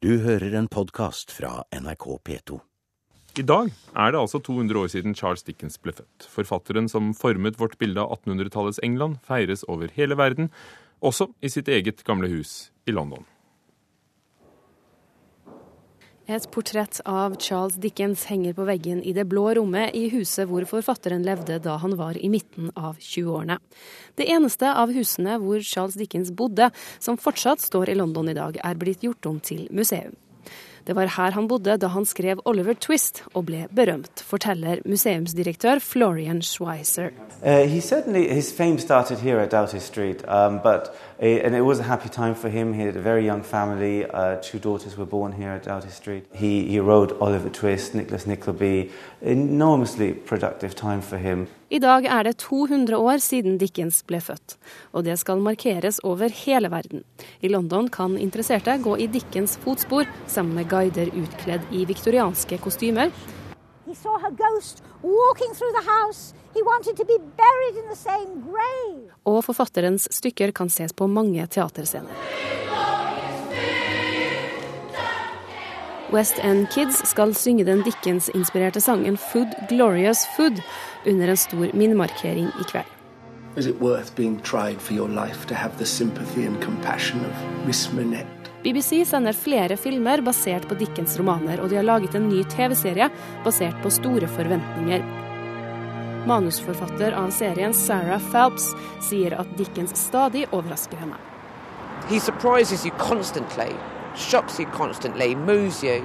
Du hører en podkast fra NRK P2. I dag er det altså 200 år siden Charles Dickens ble født. Forfatteren som formet vårt bilde av 1800-tallets England, feires over hele verden, også i sitt eget gamle hus i London. Et portrett av Charles Dickens henger på veggen i det blå rommet i huset hvor forfatteren levde da han var i midten av 20-årene. Det eneste av husene hvor Charles Dickens bodde, som fortsatt står i London i dag, er blitt gjort om til museum. Det var her han bodde da han skrev Oliver Twist og ble berømt, forteller museumsdirektør Florian Schweizer. Uh, he certainly his fame Doughty Street, um, but uh, and it was a happy time for him. He had a very young family. Uh, two daughters were born here at Doughty Street. He he wrote Oliver Twist, Nicholas Nickleby. Enormously productive time for him. I dag er det 200 år siden Dickens ble født, og det skal markeres over hele verden. I London kan interesserte gå i Dickens fotspor sammen med guider utkledd i viktorianske kostymer. Og forfatterens stykker kan ses på mange teaterscener. West End Kids skal synge den Dickens-inspirerte sangen 'Food Glorious Food' under en stor minnemarkering i kveld. Is it worth being tried for your life to have the sympathy and compassion of Miss Minette? BBC sender flere filmer basert på Dickens romaner, og de har laget en ny TV-serie basert på store forventninger. Manusforfatter av serien Sarah Phelps sier at Dickens stadig overrasker henne. He surprises you constantly shocks you constantly, moves you.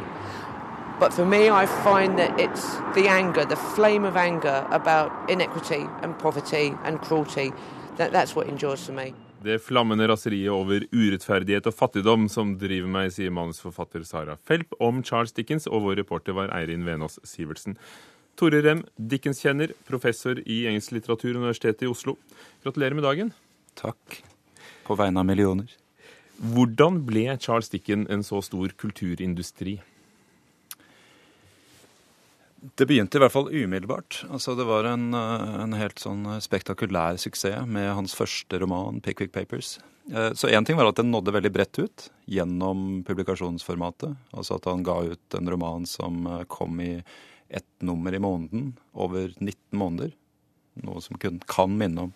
But for me, I find that it's the anger, the flame of anger about inequity and poverty and cruelty. That, that's what endures for me. Det flammende raseriet over urettferdighet og fattigdom som driver meg, sier manusforfatter Sara Felp om Charles Dickens, og vår reporter var Eirin Venås Sivertsen. Tore Rem, Dickens-kjenner, professor i engelsk litteratur, Universitetet i Oslo. Gratulerer med dagen. Takk. På vegne av millioner. Hvordan ble Charles Dickens en så stor kulturindustri? Det begynte i hvert fall umiddelbart. Altså, det var en, eh, en, helt sånn spektakulær suksess med hans første roman, 'Pickwick Papers'. Eh, så én ting var at den nådde veldig bredt ut gjennom publikasjonsformatet. Altså at han ga ut en roman som eh, kom i ett nummer i måneden over 19 måneder noe som kun kan minne om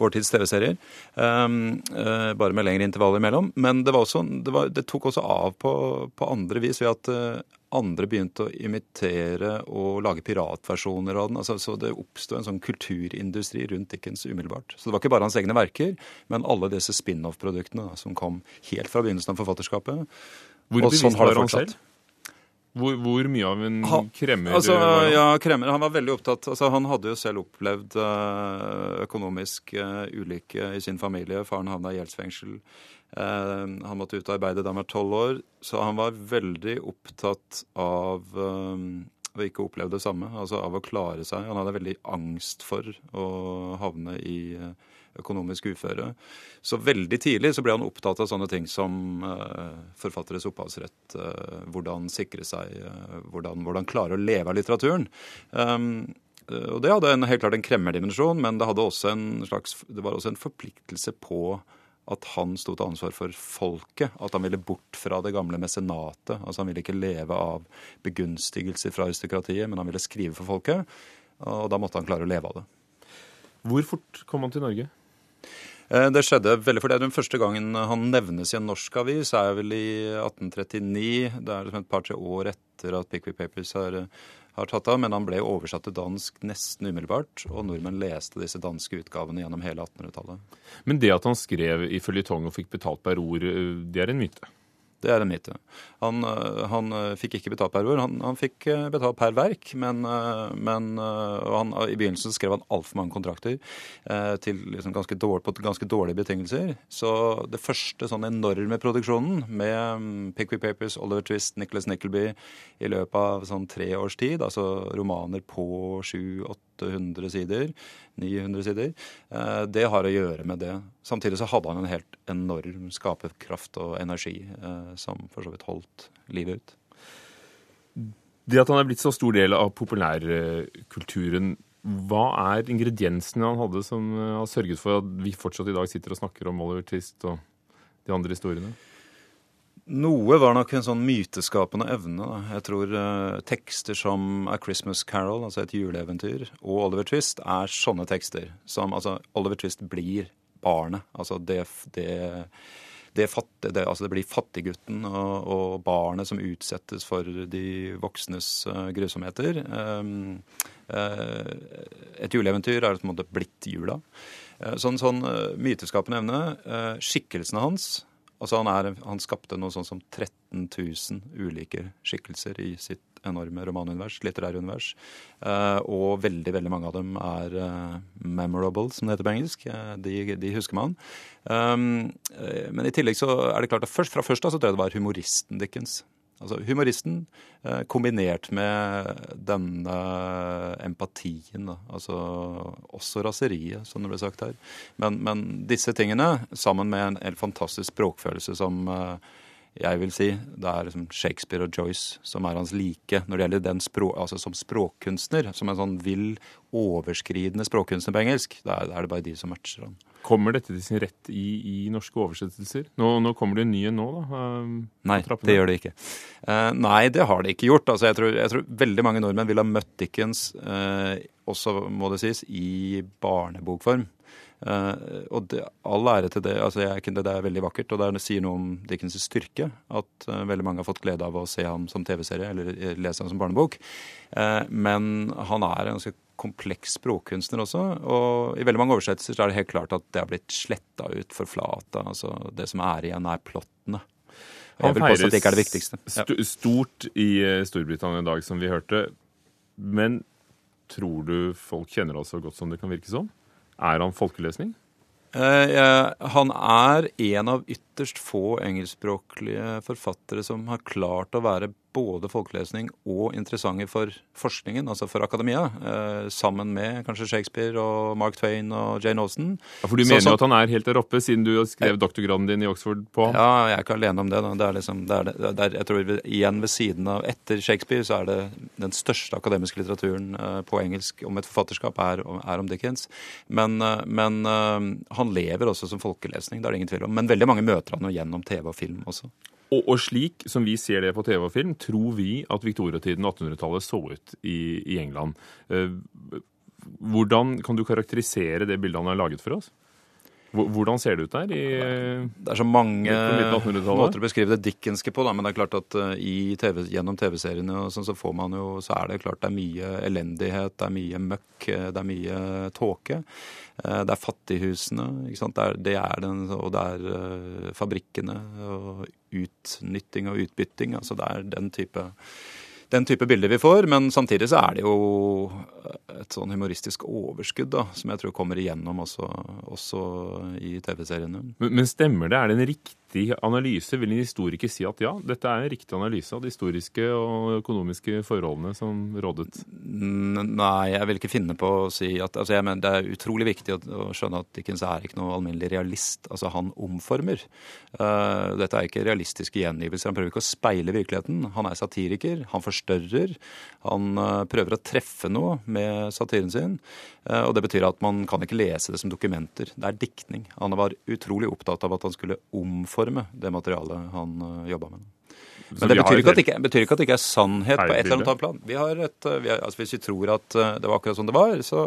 vår tids TV-serier. Um, uh, bare med lengre intervaller imellom. Men det, også, det, var, det tok også av på, på, andre vis ved at uh, andre begynte å imitere og lage piratversjoner av den. Altså, så det oppsto en sånn kulturindustri rundt Dickens umiddelbart. Så det var ikke bare hans egne verker, men alle disse spin-off-produktene som kom helt fra begynnelsen av forfatterskapet. Hvor bevisst sånn var han selv? Hvor, hvor, mye av en kremmer altså, Ja, kremmer. Han var veldig opptatt altså, Han hadde jo selv opplevd uh, økonomisk uh, ulykke i sin familie. Faren havna i gjeldsfengsel. Han måtte ut og arbeide da han var tolv år. Så han var veldig opptatt av å ikke oppleve det samme. Altså av å klare seg. Han hadde veldig angst for å havne i uh, økonomisk uføre. Så veldig tidlig så ble han opptatt av sånne ting som uh, forfatteres opphavsrett, uh, hvordan sikre seg, uh, hvordan, hvordan, klare å leve av litteraturen. Um, og Det hadde en, helt klart en kremmerdimensjon, men det, hadde også en slags, det var også en forpliktelse på at han sto til ansvar for folket. At han ville bort fra det gamle mesenatet. Altså Han ville ikke leve av begunstigelser fra aristokratiet, men han ville skrive for folket. Og da måtte han klare å leve av det. Hvor fort kom han til Norge? Eh, det skjedde veldig for det. Den første gangen han nevnes i en norsk avis, er vel i 1839. Det er liksom et par-tre år etter at Pickwick Papers har, har tatt av. Men han ble oversatt til dansk nesten umiddelbart, og nordmenn leste disse danske utgavene gjennom hele 1800-tallet. Men det at han skrev i føljetong og fikk betalt per ord, eh, det er en myte? Det er en myte. Han, eh, han, eh, fikk ikke betalt per ord, han, han fikk eh, betalt per verk. Men, men han, i begynnelsen skrev han altfor mange kontrakter til liksom ganske dårlig, på ganske dårlige betingelser. Så det første sånn enorme produksjonen med mm, Pickwick Papers, Oliver Twist, Nicholas Nickleby i løpet av sånn tre års tid, altså romaner på sju-åtte 800 sider, 900 sider. Eh, det har å gjøre med det. Samtidig så hadde han en helt enorm skaperkraft og energi eh, som for så vidt holdt livet ut. Det at han er blitt så stor del av populærkulturen, hva er ingrediensene han hadde som eh, har sørget for at vi fortsatt i dag sitter og snakker om Oliver Twist og de andre historiene? Noe var nok en sånn myteskapende evne. Da. Jeg tror uh, tekster som A Christmas Carol, altså et juleeventyr, og Oliver Twist er sånne tekster. Som altså Oliver Twist blir barnet. Altså det, det, det, fatt, det, altså blir fattiggutten og, og, barnet som utsettes for de voksnes uh, grusomheter. Um, uh, et juleeventyr er på en måte blitt jula. Sånn, sånn myteskapende evne. Skikkelsene hans Altså han, er, han skapte noe sånn som 13 000 ulike skikkelser i sitt enorme romanunivers, litterære univers. Uh, og veldig veldig mange av dem er uh, memorable, som det heter på engelsk. Uh, de, de, husker man. Men i tillegg så er det klart at først, fra først av så tror jeg det var humoristen Dickens Altså humoristen eh, kombinert med denne empatien, da. altså også raseriet, som det ble sagt her. Men, men, disse tingene, sammen med en helt fantastisk språkfølelse som eh, jeg vil si det er liksom Shakespeare og Joyce som er hans like når det gjelder den språk, altså som språkkunstner. Som en sånn vill, overskridende språkkunstner på engelsk. Da er, det bare de som matcher han. Kommer dette til sin rett i, i norske oversettelser? Nå, nå, kommer det en ny en nå, da? Um, nei, det gjør det ikke. Uh, nei, det har det ikke gjort. Altså, jeg, tror, jeg tror veldig mange nordmenn ville ha møtt Dickens, uh, også må det sies, i barnebokform. Uh, og det, all ære til det. altså jeg, det, er veldig vakkert, og det sier noe om Dickens' styrke. At uh, veldig mange har fått glede av å se ham som TV-serie eller lese ham som barnebok. Men han er en ganske kompleks språkkunstner også. Og i veldig mange oversettelser så er det helt klart at det har blitt sletta ut, forflata. Altså det som er igjen, er plottene. Og jeg vil påstå at det ikke er det viktigste. St stort i Storbritannia i dag, som vi hørte. Men tror du folk kjenner oss så godt som det kan virke som? Er han folkelesning? Uh, han er en av ytterst få engelskspråklige forfattere som har klart å være både folkelesning og interessante for forskningen, altså for akademia. Eh, sammen med kanskje Shakespeare og Mark Twain og Jane Austen. Ja, For du mener jo at han er helt der oppe, siden du skrev jeg, doktorgraden din i Oxford på ham? Ja, jeg er ikke alene om det. Da. Det er liksom, det er, det er, jeg tror Igjen ved siden av Etter Shakespeare så er det den største akademiske litteraturen uh, på engelsk om et forfatterskap er, er om Dickens. Men, uh, men han lever også som folkelesning, det er det ingen tvil om. Men veldig mange møter han jo gjennom TV og film også. Og, og, slik som vi ser det på TV og film, tror vi at viktoriatiden og 1800-tallet så ut i, i England. Eh, hvordan kan du karakterisere det bildet han har laget for oss? Hvordan ser det ut der? I, det er så mange måter å beskrive det dickenske på, da, men det er klart at uh, TV, gjennom TV-seriene sånn, så jo, så er det klart det er mye elendighet, det er mye møkk, eh, det er mye tåke. Uh, det er fattighusene? Det er, det er den, og det er fabrikkene og utnytting og utbytting. altså Det er den type den type bilder vi får. Men samtidig så er det jo et sånn humoristisk overskudd da, som jeg tror kommer igjennom også, også i TV-seriene. Men, men, stemmer det? Er det en riktig riktig analyse? Vil en historiker si at ja, dette er en riktig analyse av de historiske og økonomiske forholdene som rådet? Nei, jeg vil ikke finne på å si at altså jeg mener, Det er utrolig viktig å, skjønne at Dickens er ikke noe alminnelig realist. Altså, han omformer. Uh, dette er ikke realistiske gjengivelser. Han prøver ikke å speile virkeligheten. Han er satiriker. Han forstørrer. Han uh, prøver å treffe noe med satiren sin. Uh, og det betyr at man kan ikke lese det som dokumenter. Det er diktning. Han var utrolig opptatt av at han skulle omforme omforme det materialet han eh, jobba med. Men det betyr ikke, betyr ikke, at det ikke er sannhet på et eller annet plan. Vi har et, eh, vi har, altså Hvis vi tror at eh, det var akkurat sånn det var, så,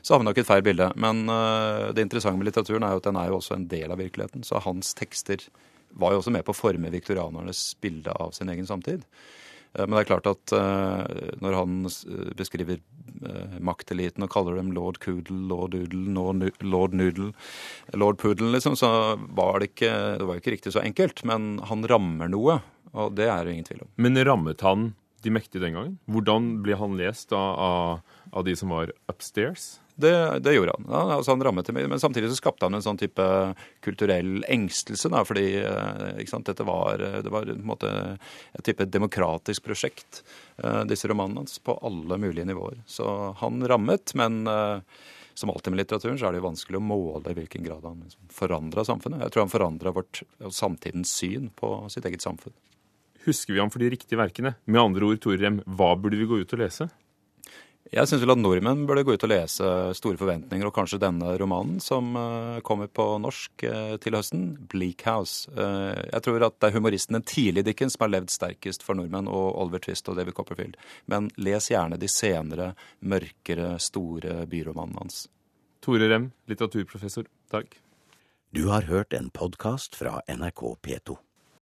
så har vi nok et feil bilde. Men det interessante med litteraturen er jo at den er jo også en del av virkeligheten. Så hans tekster var jo også med på å forme viktorianernes bilde av sin egen samtid. Uh, men det er klart at uh, når han beskriver eh, makteliten og kaller dem lord Coodle, lord Doodle, lord Noodle, lord Poodle, liksom, så var det ikke Det var ikke riktig så enkelt. Men han rammer noe, og det er det ingen tvil om. Men rammet han de mektige den gangen? Hvordan ble han lest av, av, av de som var upstairs? Det, det, gjorde han. Ja, altså han rammet Men samtidig så skapte han en sånn type kulturell engstelse. Da, fordi eh, sant, dette var, eh, det var måte, et type demokratisk prosjekt, eh, disse romanene hans, på alle mulige nivåer. Så han rammet, men som alltid med litteraturen så er det jo vanskelig å måle i hvilken grad han liksom forandra samfunnet. Jeg tror han forandra samtidens syn på sitt eget samfunn. Husker vi ham for de riktige verkene? Med andre ord, Torrem, hva burde vi gå ut og lese? Jeg syns vel at nordmenn burde gå ut og lese Store forventninger, og kanskje denne romanen som eh, kommer på norsk eh, til høsten, 'Bleak House'. Eh, jeg tror at det er humoristen den tidlige Dickens som har levd sterkest for nordmenn, og Oliver Twist og David Copperfield. Men les gjerne de senere, mørkere, store byromanene hans. Tore Rem, litteraturprofessor, takk. Du har hørt en podkast fra NRK P2.